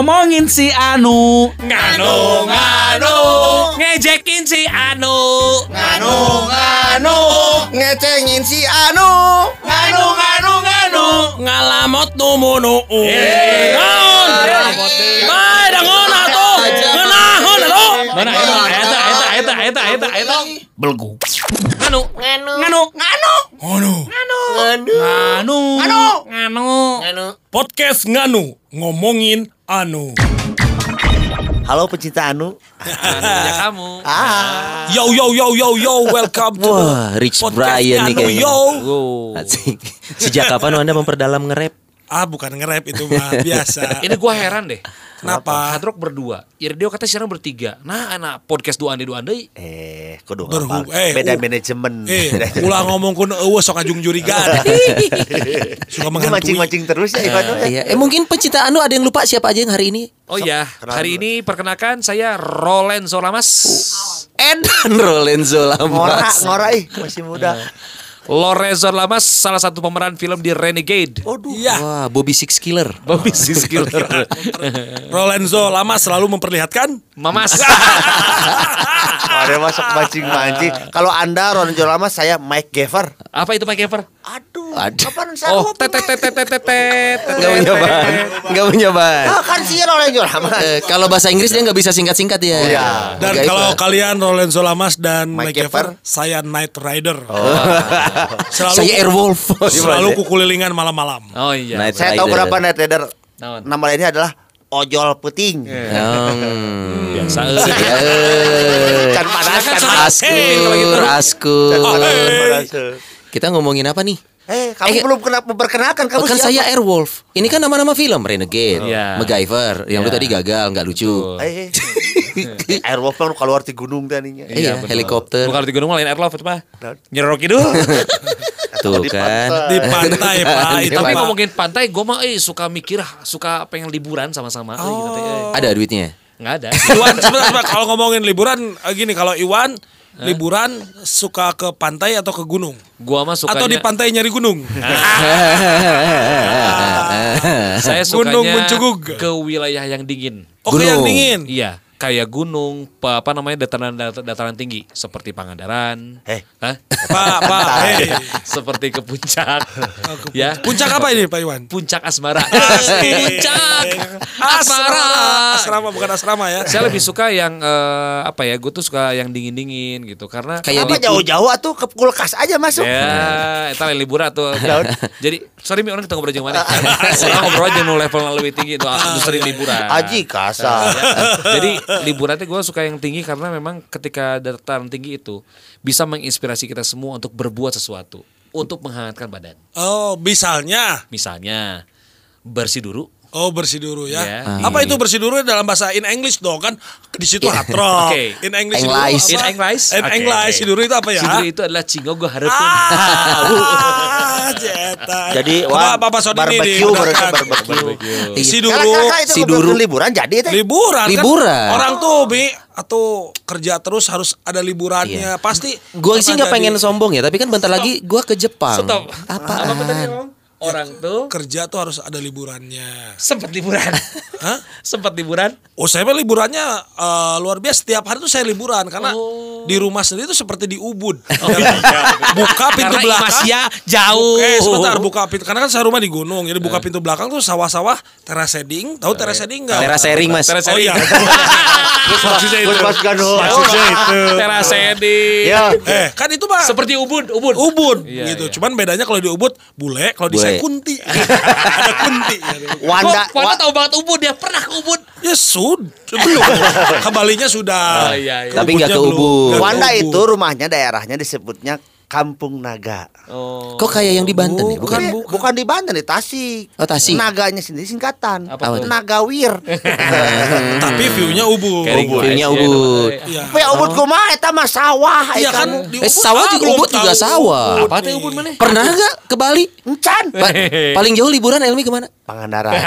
ngomongin si Anu. Nganu nganu. Ngejekin si Anu. Nganu nganu. Ngecengin si Anu. Nganu nganu nganu. Ngalamot numunu Eh. Naon Bae dangon atuh. Ngeunahun atuh. Mana eta eta eta eta eta eta eta Belgu. Anu nganu. Nganu. Nganu Anu nganu. Anu Anu. Anu nganu. Podcast Nganu. Ngomongin Anu. Halo pecinta Anu. Ya kamu. Ah. Yo yo yo yo yo welcome to Wah, Rich podcast Brian nih Nganu, kayaknya. Yo. Asik. Sejak kapan Anda memperdalam nge-rap? Ah bukan nge-rap itu mah biasa Ini gua heran deh Kenapa? Hard Rock berdua Iridio kata sekarang bertiga Nah anak podcast dua ande dua ande eh kudu Berhub- apa eh, beda manajemen Eh, ulah ngomong kun eueuh sok ajung jurigan. Suka ini menghantui. mancing-mancing terus ya Ivan ya. Iya, eh mungkin pencinta Anu ada yang lupa siapa aja yang hari ini? Oh iya kenal Hari dulu. ini perkenakan saya Rolenzo Lamas Edan Rolenzo ngora Lamas. ngora ih masih muda Lorenzo Lamas salah satu pemeran film di Renegade. Waduh. Iya, Wah, Bobby Six Killer. Bobby Siskiller Lorenzo lama selalu memperlihatkan Mamas ada masuk mancing-mancing kalau anda Ron Lama saya Mike Gever Apa itu Pak Kever? aduh Aduh. kapan saya Oh tet tet tet tet tet tet Enggak punya ban. Enggak punya ban. Ah, kan sih Ron Lama Eh, kalau bahasa Inggris dia nggak bisa singkat-singkat ya. Iya. dan kalau kalian Lorenzo Lamas dan Mike Mike Gever. saya Night Rider. selalu saya Airwolf. selalu kukulilingan malam-malam. Oh iya saya tahu berapa Night Rider nama lainnya adalah ojol puting Hmm. Biasa Eh, Can panas Kan panas Askur, askur. Can panas, Eh. panas. Kita ngomongin apa nih? Eh, kamu Eh, belum kena memperkenalkan kamu kan siapa? saya Airwolf. Ini kan nama-nama film Renegade, Iya. MacGyver. Yang lu tadi gagal, nggak lucu. Eh, eh. Airwolf kan keluar di gunung tadinya. Iya, betul. helikopter. Bukan di gunung lain airloft itu mah? Nyerok itu Tuh Di kan. Di pantai, Pak. Di Tapi Pak. ngomongin pantai Gue mah eh suka mikir Suka pengen liburan sama-sama eh, gitu, eh. Ada duitnya. Nggak ada Iwan sebentar, sebentar. kalau ngomongin liburan eh, gini kalau Iwan liburan suka ke pantai atau ke gunung Gua mah sukanya atau di pantai nyari gunung Saya sukanya Gunung Mencugug. Ke wilayah yang dingin Oke yang Gunung. dingin Iya Kayak gunung pa- Apa namanya Dataran dat- dataran tinggi Seperti Pangandaran Eh. Hah? Pak Pak hey. Seperti ke puncak Ya puncak apa ini Pak Iwan Puncak Asmara. Puncak Asmara asrama bukan asrama ya Saya lebih suka yang eh, Apa ya Gue tuh suka yang dingin-dingin gitu Karena Kayak Apa jauh-jauh tuh ke kulkas aja masuk. Ya, itu liburan tuh. Jadi, sorry mi orang kita ngobrol jeung mana. Orang ngobrol aja level lebih tinggi itu industri liburan. Aji kasar. Jadi liburan itu gue suka yang tinggi karena memang ketika dataran tinggi itu bisa menginspirasi kita semua untuk berbuat sesuatu untuk menghangatkan badan. oh misalnya Misalnya bersih dulu. Oh bersih dulu ya. Ya. Apa itu bersih dulu dalam bahasa in English dong kan di situ hard rock. Oke. In English English. itu apa? In English? In Oke, English dulu itu apa ya? Siduri itu adalah cingogo hareupeun. Ah, jeta. Jadi wah, Bapak Sony ini barbecue dibenarkan. barbecue. Si Kalau dulu kakak itu si ngobrol Duru. liburan jadi teh. liburan kan? Liburan. Orang tuh bi atau kerja terus harus ada liburannya. Pasti Gue sih nggak pengen sombong ya, tapi kan bentar lagi gue ke Jepang. Stop. Apaan? Apa tadi ngomong? Orang tuh kerja tuh harus ada liburannya. sempat liburan. Hah? sempat liburan. Oh saya mah liburannya eh, luar biasa setiap hari tuh saya liburan karena Oh. di rumah sendiri tuh seperti di Ubud. buka pintu Karena belakang. Imasya jauh. Eh sebentar buka pintu karena kan saya rumah di gunung jadi buka pintu belakang tuh sawah-sawah terasceding tahu terasceding enggak? Teras sharing mas. Teras Oh iya. Maksudnya itu. Maksudnya itu. Terasedi. Ya. Eh kan itu mah Seperti ubun, ubun. Ubud Iya, gitu. iya. Cuman bedanya kalau di Ubud bule, kalau di Bule. saya kunti. Ada kunti. Wanda, Kok Wanda wa- tahu banget ubun dia pernah ke ubun. Ya sud, belum. Kembalinya sudah. Oh, iya, iya. Tapi nggak ke. Ubud. Wanda Ubud. itu rumahnya daerahnya disebutnya Kampung Naga. Oh. Kok kayak yang di Banten ya? Bukan, Bukan. Bukan, bukan di Banten di Tasik. Oh, Tasik. Naganya sendiri singkatan. Apa? Nagawir. Tapi view-nya Ubud. Kayak Ubud. View-nya Iya, Ubud. Iya. Tapi ubud kumaha eta mah sawah Iya eta kan mah. di Eh, Ubud. sawah ah, juga Ubud juga sawah. Ubud Apa teh ubun mana? Pernah nggak ke Bali? Encan. Pa- paling jauh liburan Elmi ke mana? Pangandaran.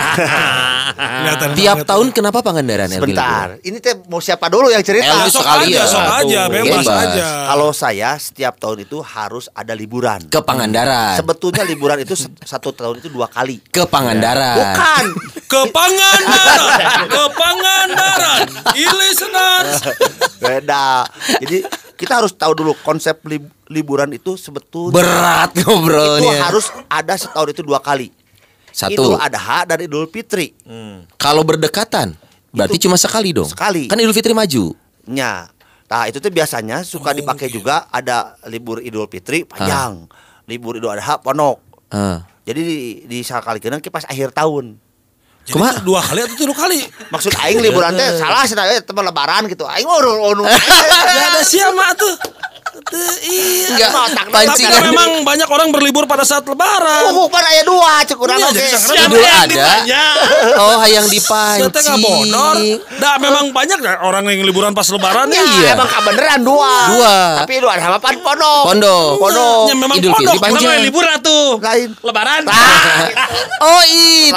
Tiap banget. tahun kenapa Pangandaran Sebentar. Ini teh mau siapa dulu yang cerita? Elmi Sok sekali aja, ya. sok aja, bebas, bebas. aja. Kalau saya setiap tahun itu harus ada liburan. Ke Pangandaran. Sebetulnya liburan itu satu tahun itu dua kali. Ke Pangandaran. Bukan. ke Pangandaran, ke Pangandaran, listeners. Beda. Jadi kita harus tahu dulu konsep lib- liburan itu sebetulnya Berat itu ngobrolnya. harus ada setahun itu dua kali. Satu. Idul Adha dan Idul Fitri. Kalau berdekatan, berarti cuma sekali dong. Sekali. Kan Idul Fitri maju. Nya. Nah, itu tuh biasanya suka dipakai juga ada libur Idul Fitri panjang, libur Idul Adha ponok. Ah. Jadi di, di sekali kena pas akhir tahun. Jadi itu dua kali atau tiga kali? Maksud aing liburan teh salah sih eh, teman lebaran gitu. Aing mau urun Gak ada siapa tuh. Iya. Enggak, Tapi pancingan. memang banyak orang berlibur pada saat lebaran. Oh, pan aya dua cek Iya, oge. jadi sekarang Idul ada. Oh, hayang Saya teh nggak bodor. dipancing. Dah memang banyak dah orang yang liburan pas lebaran ya. Iya. Emang kebeneran dua. Dua. Tapi Idul Adha mah pan pondok. Pondok. Pondok. Ya, memang Idul Fitri panjang. Namanya liburan tuh. Lain. Lebaran. Oh, itu.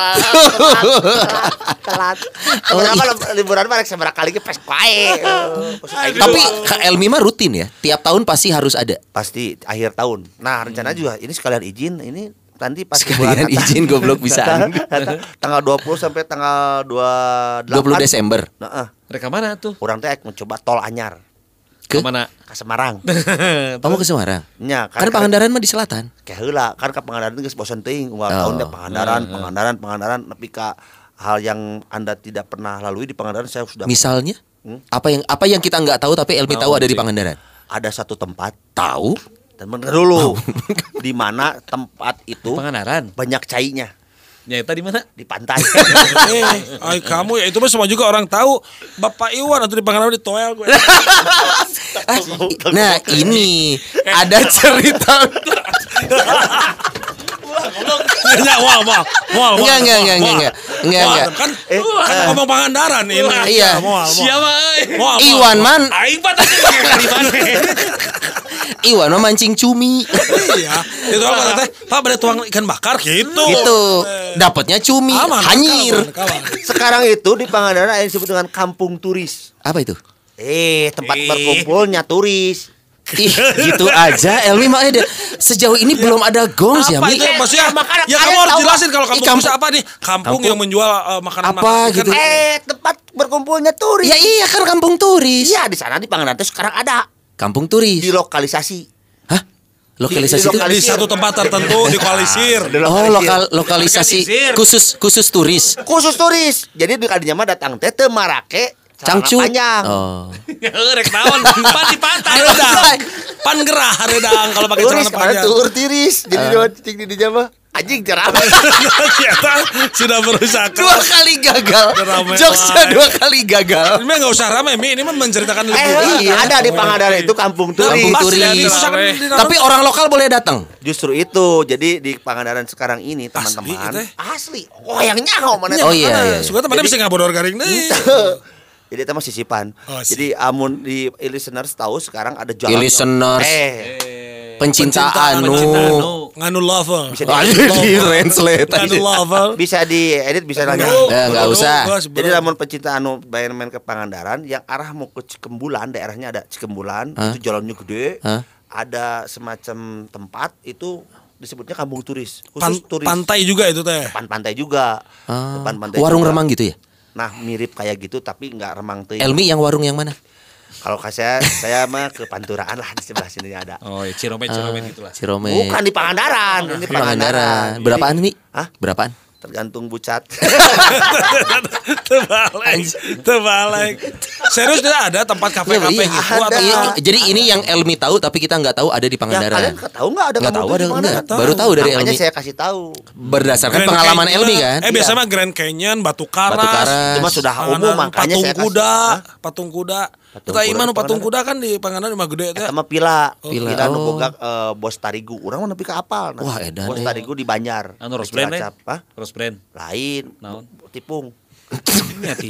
Telat. Oh, Kenapa liburan mah rek seberapa kali ge pes Tapi dua. Kak Elmi mah rutin ya. Tiap tahun pasti harus ada. pasti akhir tahun. Nah, rencana juga ini sekalian izin ini nanti pas Sekalian bulan izin goblok bisa. Tanggal 20 sampai tanggal 28 20 Desember. Nah, eh, Mereka mana tuh? orang teh mencoba tol anyar Ke? Mana? ke Semarang. Kamu ke Semarang? Nya Kan Pangandaran mah di selatan. Kayak heula kan ke Pangandaran geus bosan teuing unggal Oh. tahun teh Pangandaran, Pangandaran, Pangandaran nepi ka hal yang Anda tidak pernah lalui di Pangandaran saya sudah Misalnya Hmm? apa yang apa yang kita nggak tahu tapi Elmi tahu ada di Pangandaran. Ada satu tempat Tahu? dan bener dulu di mana tempat itu Pangandaran. banyak cainya Nyata di mana? di pantai. Eh, ay, kamu ya itu mah semua juga orang tahu. Bapak Iwan atau di Pangandaran di toel gue. Ah, nah ini ada cerita Ya, wah, wah, wah, wah. Enggak, enggak, enggak, enggak, enggak. Enggak, Wah, enggak. Kan, Eh, kan eh. ngomong Pangandaran ini. Iya. Siapa? Moal. Iwan man Aing patah? Iwan mah mancing cumi Iya. Itu apa teh? Pak pada tuang ikan bakar gitu. gitu dapatnya cumi Aman, hanyir kawan, kawan. Sekarang itu di Pangandaran ada yang disebut dengan kampung turis. apa itu Eh, tempat Eh. berkumpulnya turis. Ih, gitu aja. Elmi mah ada sejauh ini belum ada gong sih Apa Elmi itu? Maksudnya? makanya Ya kalian kamu harus tahu, jelasin kalau Ih, kampung apa nih? Kampung, Kampung- yang menjual uh, makanan Apa gitu? Eh, tempat berkumpulnya turis. ya iya kan kampung turis. Iya, di sana di Pangandaran sekarang ada. Kampung turis. Di lokalisasi. hah? Lokalisasi Di- di itu di satu tempat tertentu di koalisir. oh lokal lokalisasi khusus khusus turis. Khusus turis. Jadi di kadinya mah datang teh marake cangcut panjang. oh Rek naon? Pan di pantai. Redang. Pan gerah redang kalau pakai celana panjang. tur tiris. Jadi Ah. uh. di di di mah anjing cerah. Ternyata sudah berusaha dua kali gagal jokesnya dua kali gagal Ini mah nggak usah ramai, Mi. Ini mah menceritakan eh, liburan. iya, ada di Pangandaran itu kampung turis. Kampung turis. ya, tapi orang lokal boleh datang Justru itu. Jadi di Pangandaran sekarang ini teman-teman Asli, asli. Oh, yang nyaho mana? Oh, iya, iya. Suka temannya bisa nggak bodor garing deh. Jadi itu mah sisipan. Oh, sip. Jadi amun di listeners tahu sekarang ada jualan. listeners. Eh, pencinta anu pencinta anu. nganu lover. Bisa di translate Nganu lover. bisa diedit bisa nanya. Eh, nggak usah. Jadi namun pencinta anu bayar main ke Pangandaran yang arah mau ke Cikembulan, daerahnya ada Cikembulan, Hah? itu jalannya gede. Hah? Ada semacam tempat itu disebutnya kampung turis. Khusus Pan- turis. pantai juga itu teh. Depan pantai juga. Ah, Depan pantai. warung juga. remang gitu ya Nah, mirip kayak gitu tapi nggak remang tuh. Elmi yang warung yang mana Kalau saya saya mah ke Panturaan lah di sebelah sini ada. Oh, ya Ciromen Ciromen gitulah. Cirome Bukan di Pangandaran, ini Di Pangandaran berapaan Mi Hah? berapaan Tergantung bucat. Terbalik. Terbalik. Serius tidak ada tempat Iya, gitu ada. atau Iya, apa? jadi ini yang Elmi tahu tapi kita nggak tahu ada di Ya, Pangandaran. kalian nggak tahu nggak ada Nggak tahu, ada enggak. Pangandaran? Baru tahu dari Makanya Elmi. saya kasih tahu. Berdasarkan Grand pengalaman Canyon. Elmi kan. Eh biasanya mah Grand Canyon, Batu Karas. Batu Karas. Cuma sudah Pangandaran, umum makanya patung saya kasih. kuda, Hah? patung kuda. Kita iman patung kuda kan di Pangandaran di mah gede teh. Sama pila, Pila, pila, nu oh. boga eh, bos tarigu. Urang mah nepi ka apal. Nah, Wah, edan, Bos tarigu di Banjar. Anu. Hah? Brand. Lain. Naon? Tipung.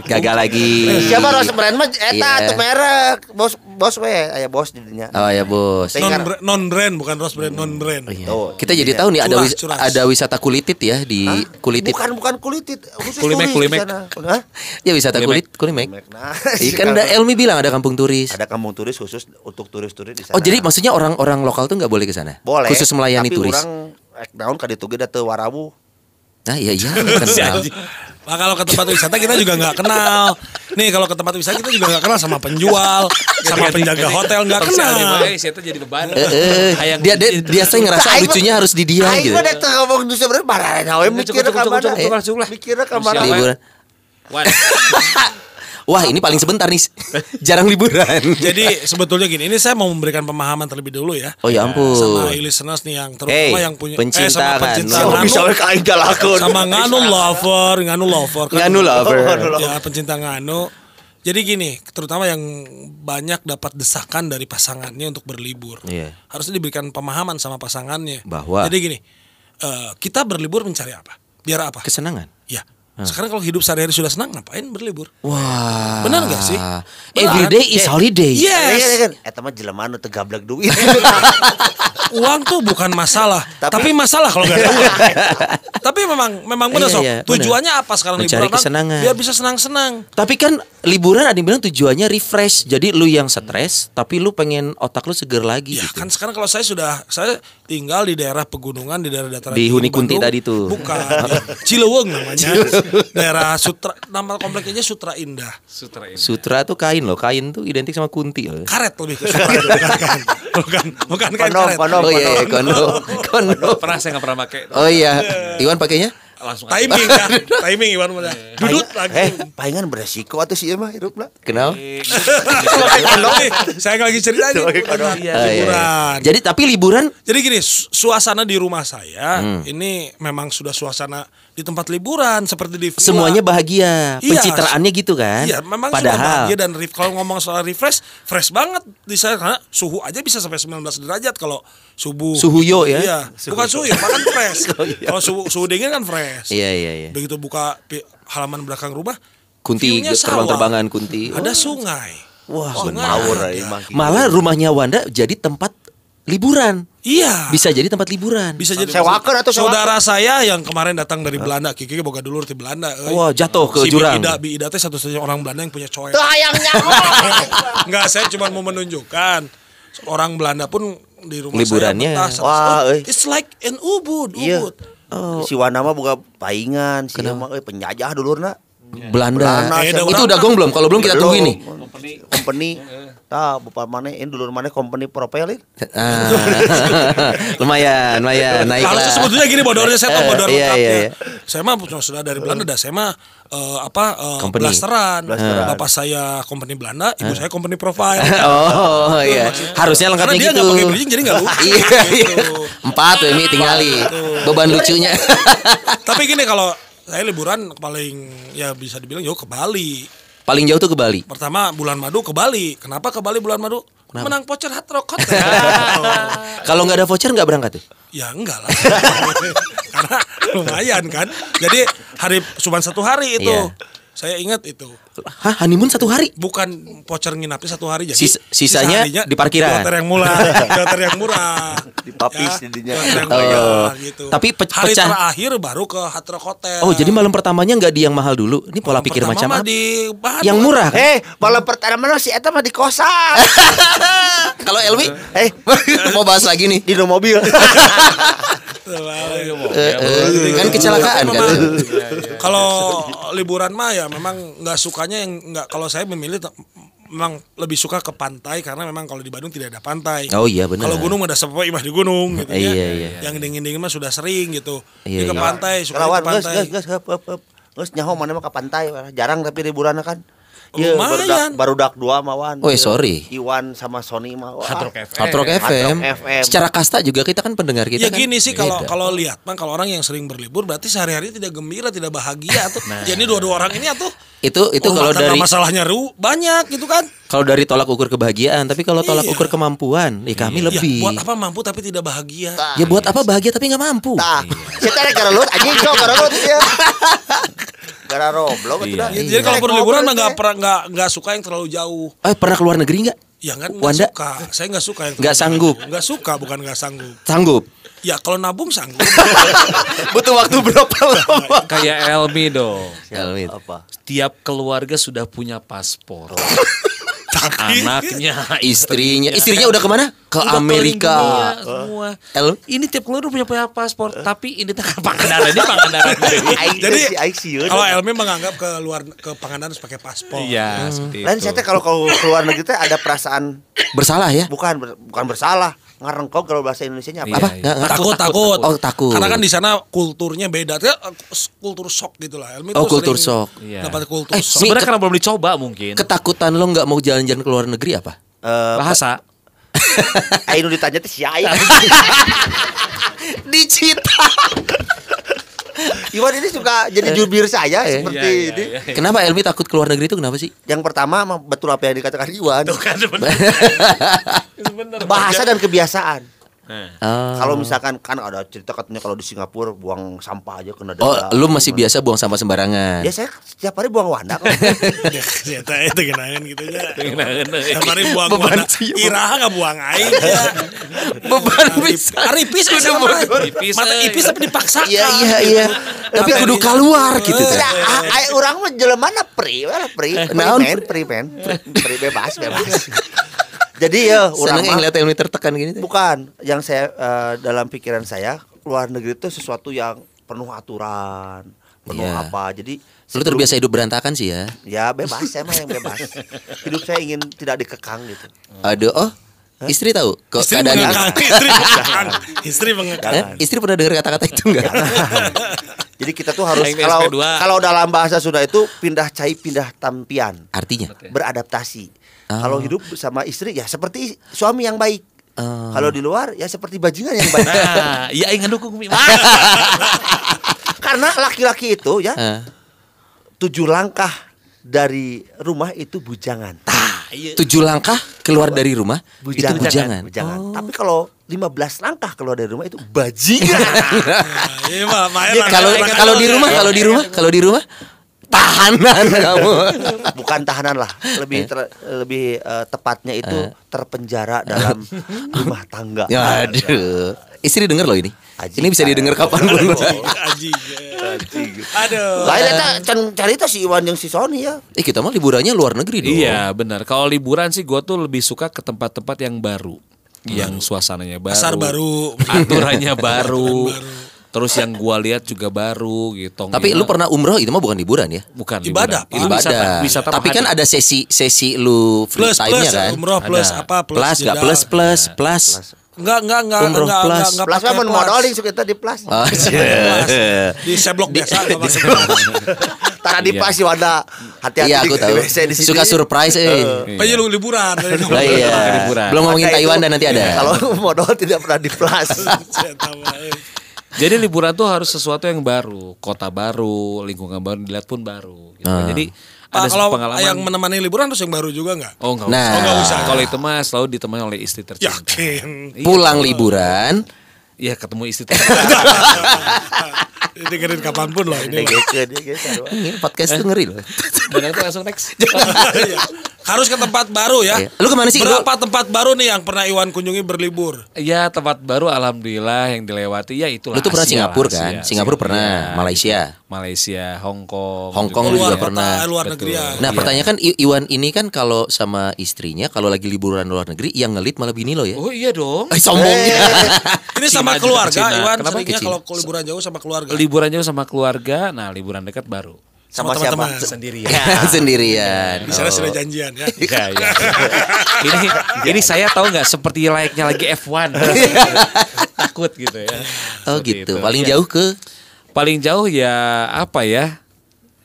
Gagal lagi. Siapa Rose brand mah eta Iya. tuh merek. Bos bos we aya bos di dinya. Oh ya bos. Non brand, non brand bukan rose brand non brand. Iya. Oh, Kita jadi iya. tahu nih ada Curas, wis- curas. ada wisata kulitit ya di kulitit. Bukan bukan kulitit, khusus Kulimek, kulimek. di sana. Hah? Ya wisata kulit kulimek. Kulimek. Nah, Iya kan ada Elmi bilang ada kampung turis. ada kampung turis khusus untuk turis-turis di sana. Oh jadi maksudnya orang-orang lokal tuh nggak boleh ke sana? boleh. Khusus melayani tapi turis. orang ek naon ka ditu ge da teu warabu. Nah iya iya kenal. Nah, kalau ke tempat wisata kita juga nggak kenal. Nih kalau ke tempat wisata kita juga nggak kenal sama penjual, sama penjaga hotel nggak kenal. saya tuh jadi beban. Eh, eh, Hayang dia, dia dia saya ngerasa lucunya harus di dia gitu. mah da teu ngomong nu sebenarnya cukup lah. Mikirnya ka mana. Siapa? Liburan. Wah ini paling sebentar nih, jarang liburan. Jadi sebetulnya gini, ini saya mau memberikan pemahaman terlebih dulu ya. Oh ya ampun. Sama listeners nih yang terutama Hey, yang punya pencinta eh, sama kan. pencinta Siapa nganu, sama nganu lover, nganu lover. kan. Nganu lover. Ya pencinta nganu. Jadi gini, terutama yang banyak dapat desakan dari pasangannya untuk berlibur. Iya. Harusnya diberikan pemahaman sama pasangannya. Bahwa? Jadi gini, eh, kita berlibur mencari apa? Biar apa? Kesenangan. Ya. Sekarang kalau hidup sehari-hari sudah senang, ngapain berlibur? Wah. Benar nggak sih? Every day is holiday. Yes. Iya kan, eta mah jelema nu teu gablek duit. uang tuh bukan masalah, tapi, Tapi- masalah kalau nggak ada uang. tapi memang memang benar Iya, sok. iya, benar. Tujuannya apa sekarang Mencari liburan? kesenangan. Biar bisa senang-senang. Tapi kan liburan ada yang bilang tujuannya refresh. Jadi lu yang stres, tapi lu pengen otak lu seger lagi Ya gitu. kan sekarang kalau saya sudah saya tinggal di daerah pegunungan di daerah dataran Di tinggi Huni Kunti tadi tuh. Bukan. di Cileweng namanya. Daerah Sutra nama kompleknya aja Sutra Indah. Sutra ini. Sutra tuh kain loh, kain tuh identik sama kunti loh. Karet lebih ke Sutra itu, bukan kain. Bukan bukan kain Kondom, karet. kondom. Oh iya, iya kondo, kondo. Pernah saya nggak pernah pakai. Oh iya, Iwan pakainya? Langsung aja. Timing kan. Timing Iwan mudah. Dudut lagi. Eh, palingan beresiko atuh sih mah hidupna. Kenal? Nih, saya lagi cerita ini kondom. Oh, iya. liburan. Jadi tapi liburan Jadi gini, su- suasana di rumah saya Hmm. ini memang sudah suasana di tempat liburan seperti di villa. semuanya bahagia, Iya. pencitraannya gitu kan? Iya, memang Padahal bahagia dan ref- kalau ngomong soal refresh, fresh banget di saya karena suhu aja bisa sampai 19 derajat kalau subuh. Suhu yo ya? Iya, bukan suhu yo, makan fresh. Kalau suhu suhu dingin kan fresh. Iya iya iya. Begitu buka halaman belakang rumah, Kunti terbang-terbangan kunti. Ada sungai. Wah, Sungai Ngawur ada. aing mah. Malah rumahnya Wanda jadi tempat liburan. Iya. Bisa jadi tempat liburan. bisa jadi Sewakan atau sewakan? saudara saya yang kemarin datang dari Belanda Kiki boga dulu di Belanda euy. Wah, jatuh ke si jurang. Bi Ida, Bi Ida teh satu-satunya orang Belanda yang punya coek Teu hayangnya. Enggak, saya cuma mau menunjukkan orang Belanda pun di rumah Liburannya. saya Wah, oh, euy. It's like an ubud, Iya. ubud. Si Wana mah boga paingan, si mah euy penjajah dulurna. Belanda. Belanda, Eh, Itu udah gong belum? Kalau belum kita tungguin nih. Company. Company. Tah, bapak mana ini dulur mana company propelin. Ah. lumayan, lumayan naik lah. sebetulnya gini bodornya saya tahu Eh, bodor iya, iya, iya. Saya mah punya sudah dari Belanda dah. Saya mah eh, apa eh, Company. blasteran. Blasteran. Bapak saya company Belanda, ibu saya company profile. Oh iya, harusnya Karena lengkapnya dia gitu. nggak pakai bridging jadi nggak lucu. Iya, iya. gitu. Empat ini tinggali. Beban lucunya. Tapi gini kalau saya liburan paling ya bisa dibilang jauh ke Bali. Paling jauh tuh ke Bali. Pertama bulan madu ke Bali. Kenapa ke Bali bulan madu? Menang voucher Hard Rock Hotel. Kalau nggak ada voucher nggak berangkat tuh. ya enggak lah. Karena lumayan kan. Jadi hari cuma satu hari itu. Iya. Saya ingat itu. Hah, honeymoon satu hari? Bukan voucher nginapnya satu hari jadi Sis- sisanya harinya di parkiran. Hotel yang murah, di hotel yang murah. Di papis jadinya. hotel yang Oh. gitu. Tapi pe- hari pecah- terakhir baru ke Hard Rock Hotel. Oh, jadi malam pertamanya nggak di yang mahal dulu. Ini pola Malam pikir macam apa? di Bandung. Yang murah kan? Eh, malam pertama mana si eta mah di kosan. Kalau Elwi Eh, mau bahas lagi nih. di mobil. Eh, eh, kan kecelakaan kan. Memang, Kalau liburan mah ya memang nggak sukanya yang nggak kalau saya memilih memang lebih suka ke pantai karena memang kalau di Bandung tidak ada pantai. Oh iya, benar. Kalau gunung ada sepo imah di gunung gitu ya. Iya, iya. Yang dingin-dingin mah sudah sering gitu. Iya, ke iya. pantai, suka ke pantai. geus heup heup heup. Geus nyaho mana mah ke pantai jarang tapi liburan kan. Lumayan. baru dak dua mawan. Oh, sorry. Iwan sama Sony mah. wah. Hard Rock FM. Hard Rock FM. FM. Secara kasta juga kita kan pendengar kita ya kan. gini sih kalau kalau lihat bang kalau orang yang sering berlibur berarti sehari-hari tidak gembira tidak bahagia tuh Nah. jadi dua-dua orang ini tuh itu itu kalau dari masalahnya ru banyak gitu kan kalau dari tolak ukur kebahagiaan, tapi kalau tolak Iya. ukur kemampuan, ya kami lebih. ya buat apa mampu tapi tidak bahagia Ya buat apa bahagia tapi nggak mampu. Tah, kita ada gara lut anjing sok gara lut ya. Roblox itu Iya. dah. Ya, Jadi kalau Naik perlu liburan mobil mah nggak teh. pernah nggak nggak suka yang terlalu jauh. Eh pernah keluar negeri nggak? Ya kan Wanda? suka. Saya nggak suka yang Nggak terlalu sanggup. Nggak suka bukan nggak sanggup. Sanggup. Ya kalau nabung sanggup. Butuh waktu berapa lama? Kayak Elmi dong. Elmi. Apa? Tiap keluarga sudah punya paspor. Tapi Anaknya, Istrinya, istrinya udah ke mana? Ke Udah Amerika. dunia semua. El Ini tiap keluarga punya punya paspor, tapi ini tekan Pangandaran ini Pangandaran. Jadi sieun. kalau Elmi menganggap ke luar ke Pangandaran harus pakai paspor. Iya, seperti Lain itu. saya teh kalau kalau keluar negeri teh ada perasaan bersalah ya? bukan bukan bersalah, ngarengkong kalau bahasa Indonesianya apa? Iya, Apa? iya. Nggak- Takut, takut, Oh, takut. Karena kan di sana kulturnya beda. Dia eh, kultur shock gitu lah. Elmi Oh, tuh kultur shock. Iya. Dapat kultur Eh, shock. Sebenarnya karena belum dicoba mungkin. Ketakutan lo nggak mau jalan-jalan ke luar negeri apa? Eh, Bahasa. Nu ditanya teh si Aing. Dicita. Iwan ini suka jadi jubir saya seperti Iya, iya, ini. iya. Kenapa Elmi takut keluar negeri itu kenapa sih? Yang pertama betul apa yang dikatakan Iwan. Kan bener. Bener. Bahasa dan kebiasaan. Nah. Ah. Kalau misalkan kan ada cerita katanya kalau di Singapura buang sampah aja kena Oh, denda. lu masih biasa buang sampah sembarangan. Ya saya setiap hari buang wanda kok. Ya, eta itu genangan gitu ya. Genangan, eh. Buang Beban buang sih, Iraha nggak buang ya. Beban bisa. Aripis Kudu sama Bogor. Ipis, Mata eh. ipis tapi dipaksakan. Iya iya iya. Tapi kudu keluar gitu. Eh, teh. Ah, ai urang mah jelema na pri, pri, pri Naon, men, pri men, pri bebas, bebas. Jadi ya urang Seneng yang ngeliat Elmi tertekan gini teh. bukan yang saya eh, dalam pikiran saya luar negeri itu sesuatu yang penuh aturan, penuh Iya. apa. Jadi Lu terbiasa hidup berantakan sih ya. Ya bebas, saya mah yang bebas. Hidup saya ingin tidak dikekang gitu. Aduh, oh. Istri tahu kok Istri keadaan ini. mengekang, istri mengekang, istri mengekang. Eh, istri pernah dengar kata-kata itu enggak? Jadi kita tuh harus kalau SP2. kalau dalam bahasa Sunda itu pindah cai pindah tampian, Artinya? beradaptasi. Ah. Kalau hidup sama istri ya seperti suami yang baik. Ah. Kalau di luar ya seperti bajingan yang baik. Nah, iya aing ngedukung Mi. Karena laki-laki itu ya Ah. tujuh langkah dari rumah itu bujangan. Tujuh langkah keluar dari rumah itu bujangan. bujangan. Oh. Tapi kalau 15 langkah keluar dari rumah itu bajingan. Nah, Iya Ya, kalau kalau di rumah, kalau di rumah, kalau di rumah tahanan kamu. Bukan tahanan lah, lebih ter- lebih eh, tepatnya itu terpenjara dalam rumah tangga. Ya, Aduh. Istri denger loh ini. Aji. Ini bisa didengar kapan pun. Anjing. Aduh. Lain eta can carita si Iwan yang si Sony ya. Eh kita mah liburannya luar negeri dong. Iya benar. Kalau liburan sih gue tuh lebih suka ke tempat-tempat yang baru, yang suasananya baru, Pasar baru. aturannya baru, terus yang gua lihat juga baru gitu. Tapi lu pernah umroh itu mah bukan liburan ya? bukan Ibadah, liburan. Pak. Itu wisata, Ibadah. wisata Tapi kan ada sesi sesi lu free Plus time-nya plus kan? umroh plus Ada. apa plus Plus enggak jeda. plus plus plus. Enggak enggak enggak Umroh enggak plus. enggak enggak Plus pakai plus. suka kita di plus. Oh, Plus. iya. Di seblok biasa enggak pakai plus. Tara di Iya. pas si Wanda hati-hati Iya di- aku di tahu. WC di sini. Suka surprise eh. Apa lu liburan? Lah iya. liburan. Belum ngomongin Taiwan dan nanti ada. Kalau modal tidak pernah di plus. Jadi liburan tuh harus sesuatu yang baru, kota baru, lingkungan baru, dilihat pun baru. Gitu. Ah. Jadi Pak, ada kalau pengalaman. yang menemani liburan harus yang baru juga enggak? Oh enggak Nah. usah. Oh, nggak usah. Kalau itu mah selalu ditemani oleh istri tercinta. Yakin. Iya, Pulang liburan Iya ketemu istri tercinta. Dengerin kapan pun loh ini. Ini podcast tuh ngeri loh. Dan itu langsung next. Iya. Harus ke tempat baru ya. Iya. Lu ke mana sih? Berapa tempat baru nih yang pernah Iwan kunjungi berlibur? Ya tempat baru alhamdulillah yang dilewati ya itulah. Lu tuh pernah Asia Singapura kan? Asia. Singapura pernah, Iya, Malaysia. Malaysia, Hong Kong. Hong Kong lu luar juga kota, pernah. luar Betul. negeri ya. Nah Iya. pertanyaan kan Iwan ini kan kalau sama istrinya kalau lagi liburan luar negeri yang ngelit malah bini lo ya. Oh iya dong. Eh sombongnya. Ini Cina sama juga keluarga, ke Cina. Iwan Kenapa seringnya Cina? kalau liburan jauh sama keluarga. Liburan jauh sama keluarga, nah liburan dekat baru. Sama, Sama siapa? teman-teman. Sendirian. Sendirian. Di sana Oh. sudah janjian ya. Iya, iya. ini ini saya tahu nggak seperti layaknya lagi F1. Takut gitu ya. Oh Seperti gitu. itu. Paling Iya. jauh ke Paling jauh ya apa ya?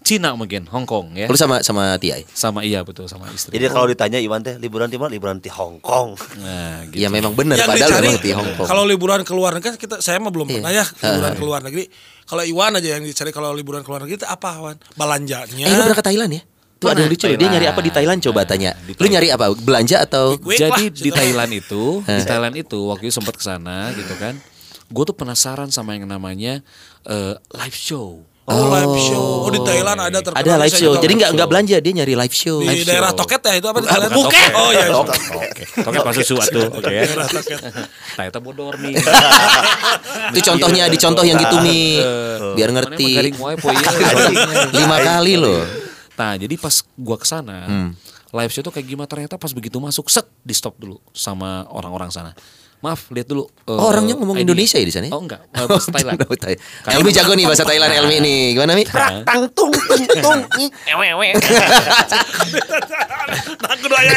Cina mungkin, Hong Kong ya. lu sama sama Tiai. Sama iya betul sama istri. Jadi kalau ditanya Iwan teh liburan di mana? Liburan di Hong Kong. nah, gitu. Ya memang benar padahal memang di Hong Kong. kalau liburan ke luar negeri kan kita saya mah belum Iya. pernah ya liburan ke luar negeri. Kalau Iwan aja yang dicari kalau liburan ke luar negeri itu apa, Wan? Belanjanya. Eh lu pernah ke Thailand ya? Tuh ada yang lucu. Dia nyari apa di Thailand coba tanya. di Lu nyari apa? Belanja atau Jadi di. Thailand itu, di Thailand itu waktu itu sempat ke sana gitu kan. Gue tuh penasaran sama yang namanya eh, live show. Oh, live show. Oh di Thailand ada terkenal. Ada live show. Jadi nggak nggak belanja, dia nyari live show. di Live daerah show. Toket ya itu apa di Bukan Thailand? Toket. Oh iya. Oke. Toket masuk suatu. Oke. Daerah Toket. Nah, itu bodor nih. Itu contohnya dicontoh yang gitu mi, biar Mana ngerti. iya. Lima kali loh. Nah, jadi pas gua ke sana, live show tuh kayak gimana ternyata pas begitu masuk set di stop dulu sama orang-orang sana. Maaf, lihat dulu. eh, Oh, orangnya ngomong ID. Indonesia ya di sana? ya? Oh enggak, eh, bahasa Thailand. Thai- Elmi jago nih bahasa Thailand Elmi nih. Gimana mi? Tang tung tung tung. ih. Aku doa ya.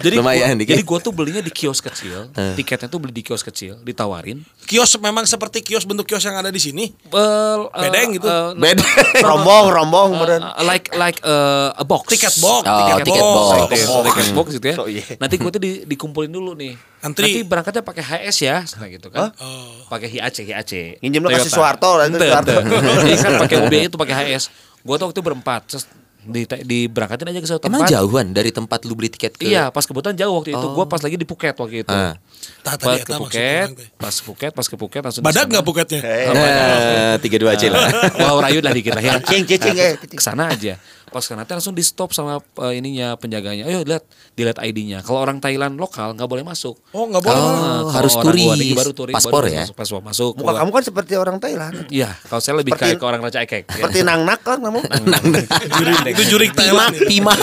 Jadi Lumayan gua, jadi gua tuh belinya di kios kecil. Tiketnya tuh beli di kios kecil, ditawarin. Kios memang seperti kios bentuk kios yang ada di sini. Eh, eh, Bedeng gitu. eh, Beda. Rombong rombong beneran. Uh, like like uh, a box Tiket box. Oh, tiket box. Tiket box, tiket box gitu ya. Oh, iya. Nanti gue tuh di, dikumpulin dulu nih. Antri. Nanti berangkatnya pakai HS ya, nah gitu kan. Oh. Pakai HAC, HAC. Nginjem lo kasih. Soeharto, nanti Soeharto. Jadi kan pakai mobil itu pakai HS. Gue tuh waktu itu berempat. Terus di, di berangkatin aja ke satu Emang tempat. jauhan dari tempat lu beli tiket ke Iya, pas kebetulan jauh waktu itu. Gue pas lagi di Phuket waktu itu. Ah. Tah, Pas tadi ke Phuket, maksudnya. pas ke Phuket, pas ke Phuket langsung Badak di nggak. Phuketnya? Nah, tiga dua aja lah. Wow, rayu lah dikit lah ya. Cing, cing, eh. Ke sana aja. Pas teh langsung di stop sama eh, ininya penjaganya. Ayo lihat, dilihat ID-nya. Kalau orang Thailand lokal nggak boleh masuk. Oh nggak boleh. Oh. Nah, kalau harus turis. baru turis, Paspor baru ya? Masuk, paspor masuk. Muka kamu kan seperti orang Thailand. Iya, kalau saya lebih kayak ke orang Raja Ekek. ya. Seperti nang nak kan kamu. Itu jurik Pimak, Thailand. pimak.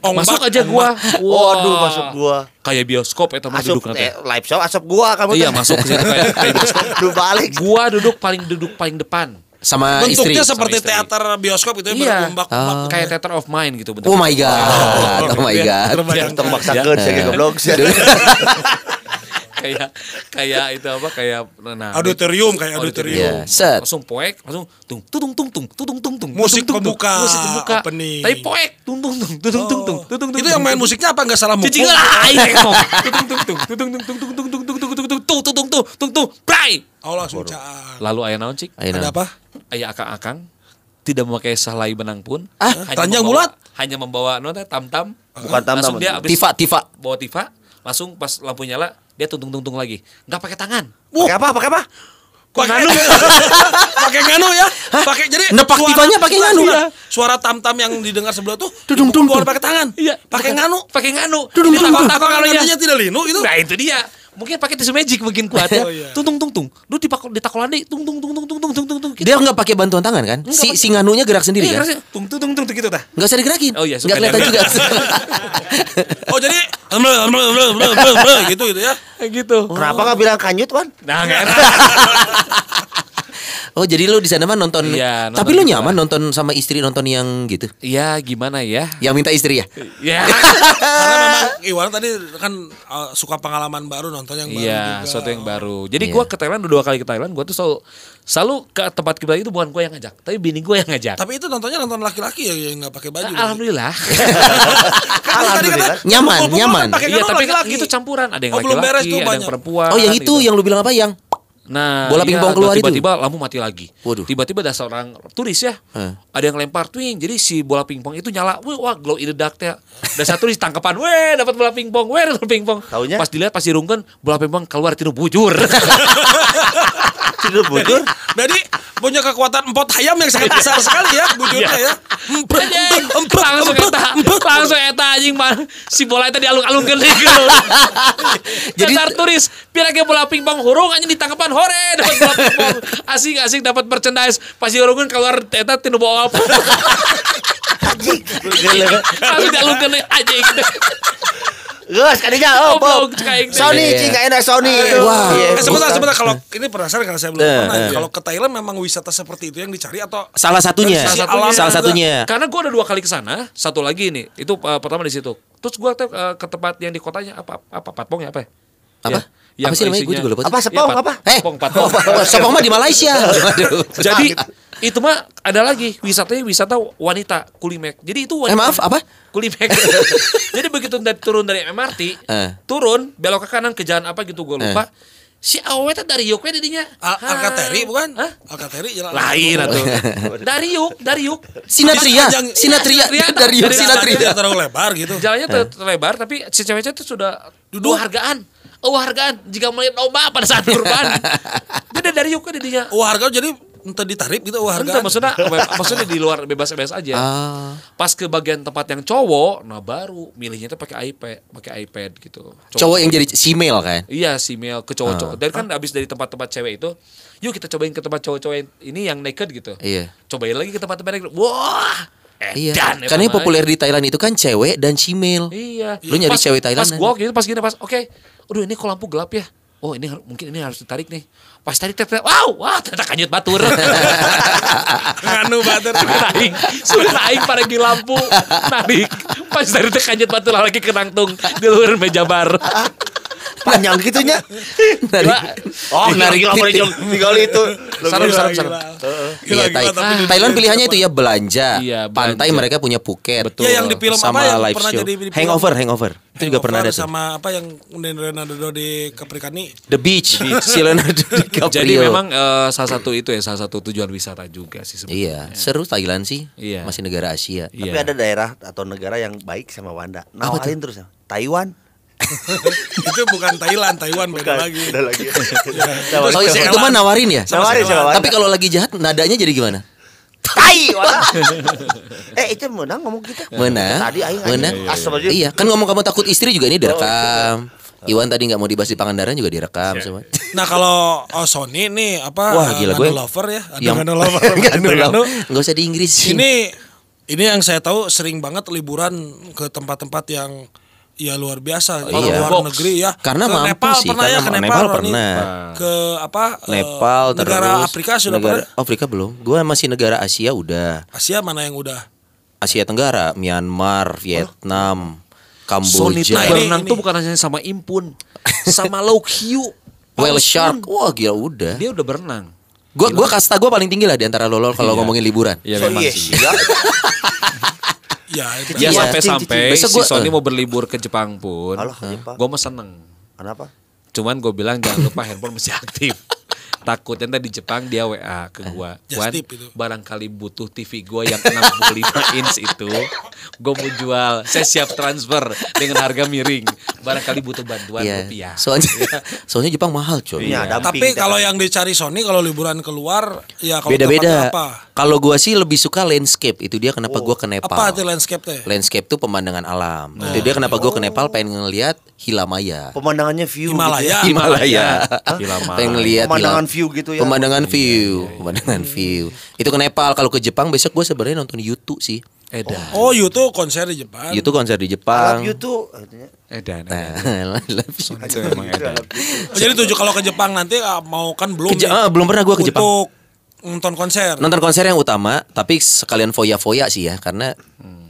Ombak, Masuk aja gua. Waduh, masuk gua. Kayak bioskop itu mah Asup duduk nanti. eh, live show asup gua kamu. Iya, masuk ke situ kayak, kayak bioskop. Lu balik. Gua duduk paling duduk paling depan. Sama istri. Bentuknya seperti istri. teater bioskop itu ya Iya. berombak-ombak. Kayak theater of mind gitu bentuknya. Oh my god. Oh my god. Terbayang. Tong maksakeun saya goblok. kayak kayak itu apa kayak nah Auditorium kayak Iya, auditorium. set. langsung poek langsung tung tung tung tung tung tung tung tung Musik tung, tung, tung. pembuka, musik pembuka opening. tapi poek tung tung tung tung tung tung tung tung tung Itu yang main musiknya apa nggak salah mukul? Cicing lah tung tung tung tung tung tung tung tung tung tuh, tung tung, prai. Oh langsung. Lalu ayah naon cik? Ayah Ada apa? Ayah akang-akang tidak memakai selai benang pun. Ah, hanya tanjang membawa, bulat. Hanya membawa nona tam-tam. Bukan tam-tam. Dia abis tifa, tifa. Bawa tifa, langsung pas lampu nyala dia tuntung-tuntung lagi. Enggak pakai tangan. Pakai apa? Pakai apa? Pakai nganu. pakai nganu ya. Pakai jadi nepak tipanya pakai nganu. Suara, suara tam-tam yang didengar sebelah tuh dudung dudung pakai tangan. Iya. Pakai nganu, pakai nganu. Dudung dudung. Kalau kalau tidak linu itu? Nah, itu dia. Mungkin pakai tisu magic mungkin kuat ya. Oh, iya. Tung tung tung tung. Lu dipakul ditakolandi tung tung tung tung tung tung tung tung tung. Gitu. Dia nggak pakai bantuan tangan kan? Si si nganunya gerak sendiri Iya, kan? tung tung tung tung gitu dah. Nggak usah digerakin. Oh iya, suka Nggak kelihatan juga. Oh jadi gitu gitu ya. gitu. Kenapa nggak bilang kanyut, Wan? Nah, enggak enak. Oh jadi lu di sana mah nonton. Iya, nonton Tapi lu nyaman nonton sama istri nonton yang gitu? Iya, gimana ya? Yang minta istri ya? Ya. Karena memang Iwan tadi kan uh, suka pengalaman baru nonton yang baru Iya, sesuatu yang baru. Jadi Iya. gua ke Thailand udah dua kali ke Thailand, gua tuh selalu selalu ke tempat kita itu bukan gua yang ngajak, tapi bini gua yang ngajak. Tapi itu nontonnya nonton laki-laki ya yang nggak pakai baju. Nah, alhamdulillah. Kan tadi kata Nyaman, nyaman. Iya, tapi kan laki-laki. itu campuran, ada yang Oh, belum beres laki-laki, tuh ada yang banyak. perempuan. Oh yang itu gitu. yang lu bilang apa yang? Nah, Bola iya, pingpong keluar itu? tiba-tiba lampu mati lagi. Waduh. Tiba-tiba ada seorang turis ya. Heh. Ada yang lempar twing. Jadi si bola pingpong itu nyala. Wih, wah, glow in the dark teh. Dan satu turis tangkapan, weh, dapat bola pingpong, weh, dapat pingpong. Taunya? Pas dilihat pas dirungkeun, bola pingpong keluar tinu bujur. Tidur bujur. Jadi punya kekuatan empot ayam yang sangat besar sekali ya bujurnya ya. Anjing, empet, empet, langsung eta, langsung eta anjing mah si bola itu dialung-alungkeun deui Jadi- Jadi turis, pira ge bola pingpong hurung anjing ditangkapan hore dapat bola pingpong. Asing-asing dapat merchandise. Pas dirungkeun keluar eta tinu bawah Langsung dialungkeun anjing. Gus, kadinya oh, teh. Sony, Iya. cing enak Sony. Wah. Iya, Eh sebentar sebentar kalau ini penasaran karena saya belum Eh, pernah. eh. Kalau ke Thailand memang wisata seperti itu yang dicari atau Salah satunya. Alam Salah satunya. Karena gue ada dua kali ke sana, satu lagi ini, itu pertama di situ. Terus gue ke tempat yang di kotanya apa apa Patpong ya apa? ya? Apa? Ya, Apa sih namanya? Gue juga lupa. Apa sepong Pat- apa? Eh, Patpong, Patpong. Sopong mah di Malaysia. Waduh. Jadi itu mah ada lagi wisatanya wisata wanita kulimek. Jadi itu Eh wanita, maaf apa? kulimek. Jadi begitu dari, turun dari MRT, Eh. turun belok ke kanan ke jalan apa gitu gue lupa. Si awet dari Yuk didinya. Al Alkateri bukan? Hah? Alkateri jalan. Lain atuh. dari Yuk, dari Yuk. Sinatria, Sinatria, Sinatria. dari Dari Sinatria. Terlalu lebar gitu. Jalannya ter- terlebar tapi si cewek-cewek itu sudah dua hargaan. Oh hargaan jika melihat domba pada saat kurban. Beda dari yuk kan didinya. Wah harga jadi entah ditarif gitu wah harga. Entah, maksudnya maksudnya di luar bebas-bebas aja. Ah. Pas ke bagian tempat yang cowok, nah baru milihnya tuh pakai iPad, pakai iPad gitu. Cowok yang jadi simel kan? Iya si Mel ke Ah. cowok-cowok. Dan kan abis dari tempat-tempat cewek itu, yuk kita cobain ke tempat cowok-cowok ini yang naked gitu. Iya. Cobain lagi ke tempat-tempat naked. Wah, Iya. ya, Karena yang populer di Thailand itu kan cewek dan simel. Iya. Lu nyari Pas- cewek Thailand Pas aja. gua waktu itu pas gini pas, oke. Aduh ini kok lampu gelap ya. Oh ini mungkin ini harus ditarik nih. Pas tarik tet, wow, wah ternyata kanyut batur. Nganu bater. naik, sudah naik pada di lampu, narik. Pas dari teh kanyut batur lagi kenangtung di luar meja bar. Panjang gitunya. Gila. Oh, narik lama titik. tinggal itu. Sarap, Gila, sarap, gila. sarap. Gila, Iya, Thailand pilihannya itu ya belanja. Iya, Pantai belanja. mereka punya Phuket. Betul. Ya yang di film sama apa yang live pernah show. hangover, hangover. Itu juga pernah ada sama apa yang Leonardo di Capricani. The Beach, si Leonardo DiCaprio. Jadi memang eh, salah satu itu ya salah satu tujuan wisata juga sih Iya, sebenarnya. seru Thailand sih. Iya. Masih negara Asia. Tapi Iya. ada daerah atau negara yang baik sama Wanda. Nawarin terus. Taiwan. itu bukan Thailand, Taiwan beda Bukan, lagi. beda lagi. Oh, si itu mah nawarin ya? Nawarin sama Wanda. Tapi kalau lagi jahat nadanya jadi gimana? Tai, eh, itu menang ngomong kita. Menang. Tadi aing Menang. aing asal aja. Iya, kan ngomong kamu takut istri juga ini direkam. Iwan tadi nggak mau dibahas di Pangandaran juga direkam semua. Nah kalau oh, Sony nih apa Wah, gila, gue- lover ya, ada Yang lover. Nggak usah di Inggris. Ini ini yang saya tahu sering banget liburan ke tempat-tempat yang ya luar biasa, Oh, iya. luar Box. negeri ya. Karena ke mampu Nepal sih, pernah ya, karena ke Nepal, Nepal pernah. Ke apa? eh, Nepal negara terus Afrika sudah negara, pernah. Afrika belum. Gua masih negara Asia udah. Asia mana yang udah? Asia Tenggara, Myanmar, Vietnam, Sony Kamboja, Nah, ini- berenang tuh bukan hanya sama Impun, sama Low Hiu, Whale Shark. Wah, gila udah. Dia udah berenang. Gua gua kasta gua paling tinggi lah di antara lolol kalau Iya. ngomongin liburan. Iya So, memang iya, sih. iya. Ya, itu. Ya Iya. sampai-sampai Besok si gua- Sony eh. mau berlibur ke Jepang pun, ke Jepang. gue mah seneng. Kenapa? Cuman gue bilang jangan lupa handphone masih aktif. Takutnya ntar di Jepang dia WA ke gua. Just Wan, barangkali butuh TV gua yang 65 inch itu, gue mau jual. Saya siap transfer dengan harga miring. Barangkali butuh bantuan Iya. rupiah. Soalnya soalnya Jepang mahal, coy. Iya, Iya. dumping. Tapi kalau yang dicari Sony kalau liburan keluar ya kalau Beda-beda. Kalau gua sih lebih suka landscape. Itu dia kenapa gua ke Nepal. Apa itu landscape teh? Landscape tuh pemandangan alam. Itu dia kenapa gua ke Nepal pengen ngeliat Hilamaya. pemandangannya view gitu Himalaya. ya. Himalaya. Hilamaya. pengen ngeliat Pemandangan view gitu ya. Pemandangan view, pemandangan view. Itu ke Nepal. Kalau ke Jepang besok gua sebenarnya nonton YouTube sih. Edan. Oh, YouTube konser di Jepang. YouTube konser di I Jepang. love you tuh. katanya. Edan. Nah, edan. Oh, jadi tujuh kalau ke Jepang nanti ah, mau kan belum Ke ah, belum pernah gua ke Jepang. Untuk nonton konser. Nonton konser yang utama, tapi sekalian foya-foya sih ya, karena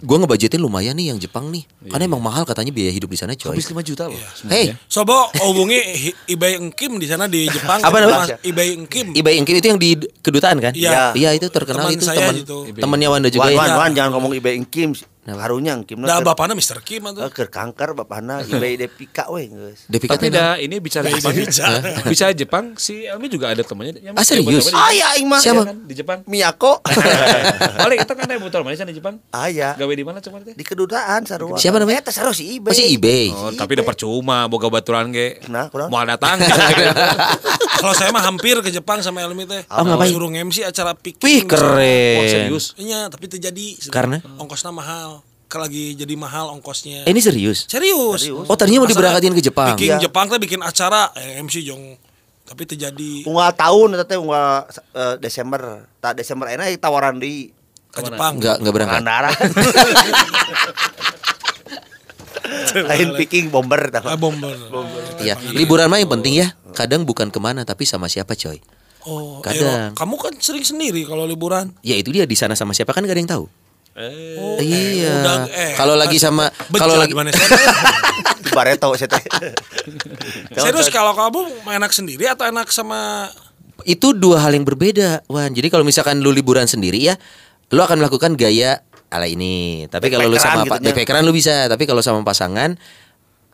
gua ngebajetin lumayan nih yang Jepang nih. Karena emang mahal katanya biaya hidup di sana, coy. Habis 5 juta loh. Hey, Sobo hubungi Ibai Engkim di sana di Jepang. Apa namanya? Ibai Engkim. Ibai Engkim itu yang di kedutaan kan? Iya. Iya, itu terkenal Teman itu teman gitu. temannya Wanda juga Wan, ya. wan, wan, jangan ngomong Ibe Kim. Harunya Kim. Nah, bapaknya Mr. Kim Eh, atau Keur kanker bapakna Ibe Depika we geus. Devika Tapi teh dah ini bicara Jepang. bicara. bicara Jepang, si Elmi juga ada temannya. Ah, serius? botol Ah ya aing mah. Siapa? Iya kan, di Jepang. Miyako. Paling itu kan ada botol manis di Jepang. Ah ya. Gawe di mana cuma teh? Di kedutaan sarua. Siapa namanya? Eta sarua si Ibe. Oh, si Ibai. Oh, tapi udah percuma boga baturan ge. Nah, kurang. Mau datang. Kalau saya mah hampir ke Jepang sama Elmi teh. Oh, ngapain? Suruh MC acara Wih, picking. keren. Wah, serius. Iya, tapi terjadi. Karena? ongkosnya mahal. Lagi jadi mahal ongkosnya. Eh, ini serius? Serius. Oh, tadinya mau diberangkatin ke Jepang. Bikin Iya. Jepang teh bikin acara eh, MC Jong. Tapi terjadi Unggal tahun eta teh unggal eh, Desember. Tak Desember enak tawaran di ke Jepang. Enggak, enggak berangkat. Pangandaran. Lain picking bomber tahu. Ah, bomber. Iya, liburan mah yang penting ya. Kadang bukan ke mana tapi sama siapa, coy. Oh, Kadang. eh, kamu kan sering sendiri kalau liburan. Ya itu dia di sana sama siapa kan gak ada yang tahu. Oh, iya. udah, eh, kalau lagi sama kalau lagi mana Di Bareto saya teh. Serius kalau kamu enak sendiri atau enak sama itu dua hal yang berbeda, Wan. Jadi kalau misalkan lu liburan sendiri ya, lu akan melakukan gaya ala ini. Tapi kalau lu sama Backpackeran pak gitu ya. backpackeran lu bisa, tapi kalau sama pasangan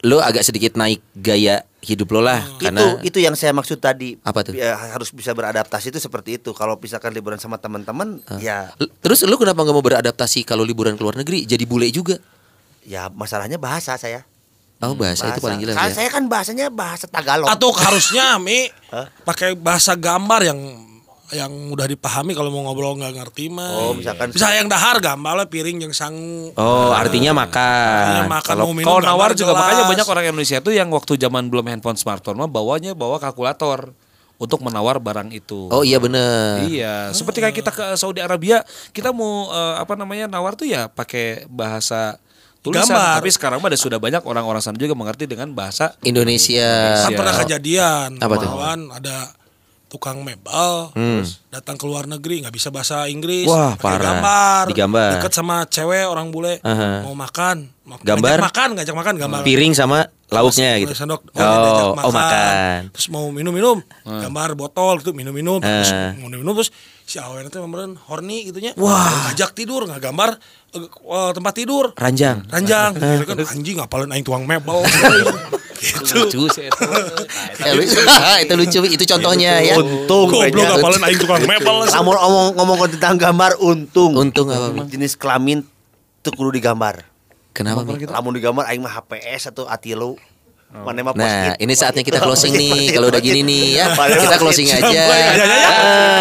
lu agak sedikit naik gaya hidup lo lah karena itu itu yang saya maksud tadi. Apa tuh? Ya, harus bisa beradaptasi itu seperti itu. Kalau misalkan liburan sama teman-teman, ya L- Terus lu kenapa nggak mau beradaptasi kalau liburan ke luar negeri jadi bule juga? ya masalahnya bahasa saya. Oh bahasa, itu paling jelas ya. Saya kan bahasanya bahasa Tagalog. Atau harusnya Mi pakai bahasa gambar yang yang mudah dipahami kalau mau ngobrol nggak ngerti mah. Oh, misalkan- bisa yang dahar gambarnya piring yang sangu. Oh artinya Artinya makan. makan Kalau mau minum kalau nawar gambar juga jelas. makanya banyak orang Indonesia itu yang waktu zaman belum handphone smartphone mah bawanya bawa kalkulator untuk menawar barang itu. Oh iya bener. Iya, seperti kayak kita ke Saudi Arabia, kita mau eh, apa namanya nawar tuh ya pakai bahasa tulisan. Gambar. Tapi sekarang mah ada sudah banyak orang-orang sana juga mengerti dengan bahasa Indonesia. Kan pernah kejadian Apa tuh? ada tukang mebel terus datang ke luar negeri nggak bisa bahasa Inggris Wah, pakai parah. gambar Digambar. deket sama cewek orang bule Aha. mau makan mau Gambar? ngajak makan ngajak makan gambar Piring sama lauknya gitu. sendok Oh, diajak oh makan. terus mau minum-minum gambar botol gitu minum-minum terus Eh. mau minum terus si awen itu kemarin horny gitunya wah ngajak tidur nggak gambar eh, tempat tidur Ranjang. ranjang Gitu kan anjing ngapalin aing tuang mebel gitu lucu sih itu. Eh, lu- itu lucu itu contohnya ya. Untung goblok ngapalin aing tukang mebel Lamun ngomong ngomong tentang gambar untung. Untung apa? Jenis kelamin tuh kudu digambar. Kenapa? Lamun digambar aing mah HPS atau atilu. Mana mah Nah, ini saatnya kita closing nih. Kalau udah gini nih ya, kita closing aja. Ya, ya, ya, ya.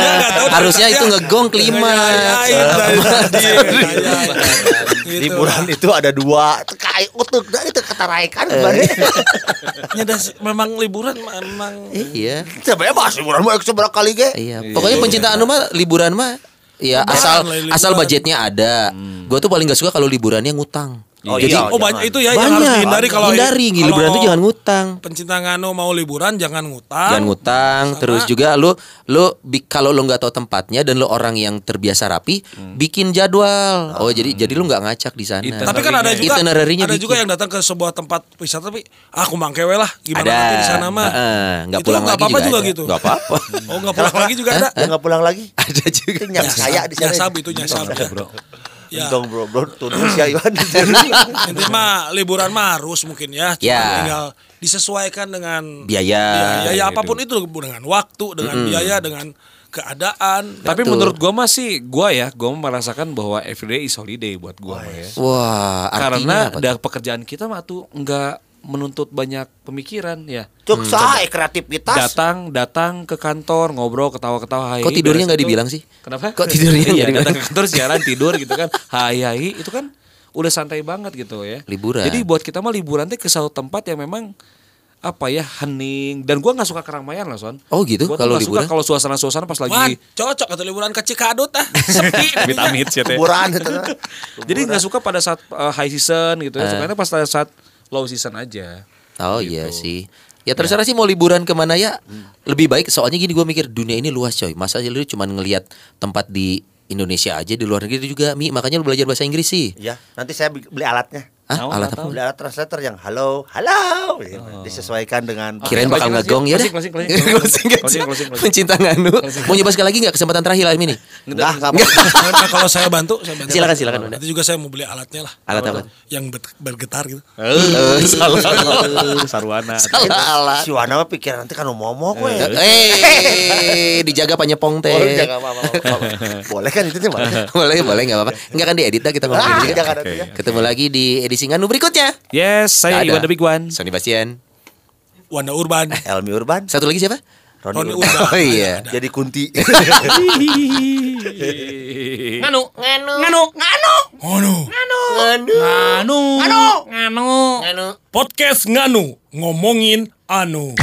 Dia nggak tahu Harusnya dari itu ya. ngegong kelima. Gitu. Liburan itu ada dua. Kai utuk dah itu kata Raikan. Ya, memang liburan memang Iya. Sebenarnya bahas liburan mau seberapa kali ge. Iya. Pokoknya pencintaan mah liburan mah ya asal asal budgetnya ada. Gua tuh paling gak suka kalau liburannya ngutang. Oh, Jadi iya. oh banyak itu ya yang banyak harus dihindari kalau hindari kalau liburan tuh jangan ngutang. pencinta ngano mau liburan jangan ngutang Jangan ngutang, Sama- terus juga lu lu kalau lu nggak tahu tempatnya dan lu orang yang terbiasa rapi, bikin jadwal. Oh, jadi jadi lu nggak ngacak di sana. Itinerary. tapi kan ada juga ada bikin. juga yang datang ke sebuah tempat wisata tapi aku mangkewe lah gimana ada nanti di sana mah Heeh, nggak Itu pulang lagi apa-apa juga, ada. gitu Nggak apa-apa. oh nggak pulang lagi juga ada Ya nggak pulang lagi. ada juga. Itu nyam saya di sana. nyasab itu nyasab bro. Ya Dong bro, bro, tuduh si Iwan. Inti mah liburan mah harus mungkin ya. Cuma Ya. tinggal disesuaikan dengan Biaya. biaya apa pun itu dengan waktu, dengan biaya, dengan keadaan. Tapi Betul. menurut gua mah sih gua ya, gua merasakan bahwa everyday is holiday buat gua mah ya. Wah, artinya Karena apa? da, pekerjaan kita mah tuh nggak menuntut banyak pemikiran ya. Cuk saha kreativitas. Datang datang ke kantor ngobrol ketawa-ketawa hai. Kok tidurnya nggak dibilang sih? Kenapa? Kok tidurnya Iya, dibilang? datang ke kantor siaran tidur gitu kan. Hai hai itu kan udah santai banget gitu ya. Liburan. Jadi buat kita mah liburan teh ke satu tempat yang memang apa ya hening dan gua nggak suka keramaian lah son. Oh gitu, Gua tuh kalau nggak suka liburan? kalau suasana-suasana pas lagi cocok atau liburan ke Cikadut ah. Sepi. amit-amit sih teh. Kuburan itu. Jadi nggak suka pada saat uh, high season gitu ya, Eh. sukanya pas saat low season aja. Oh iya sih. Ya terserah sih mau liburan ke mana ya. Lebih baik soalnya gini gue mikir dunia ini luas coy. Masa lu cuma ngelihat tempat di Indonesia aja di luar negeri juga Mi makanya lu belajar bahasa Inggris sih. Ya, nanti saya beli alatnya. Hah? Alat apa? Beli alat translator yang halo, halo, gitu. disesuaikan dengan Kirain Oke, bakal ngegong ya dah. closing, closing, Closing. Pencinta nganu. Mau nyoba sekali lagi nggak kesempatan terakhir Alim ini? Enggak, enggak Nah, kalau saya bantu, saya bantu. Silakan, silakan. Nanti juga saya mau beli alatnya lah. Alat apa? Yang ber- bergetar gitu. Eh, salah. Sarwana. Salah alat. Si Wana mah pikiran nanti kan ngomong gue. Eh, dijaga panyepong teh. Oh. Boleh kan itu Pak? boleh, boleh nggak apa-apa. Enggak kan diedit dah kita ngomongin Ah, juga. nanti ya. Ketemu lagi di edisi nganu berikutnya. Yes, saya. Iwan the Big One. Sony Bastian. Wanda Urban. Elmi Urban, Satu lagi siapa? Roni Roni Urban. Urban. Oh iya. Jadi kunti. Nganu, nganu, nganu, nganu, Nganu. nganu, nganu, nganu, nganu. Podcast Nganu ngomongin anu.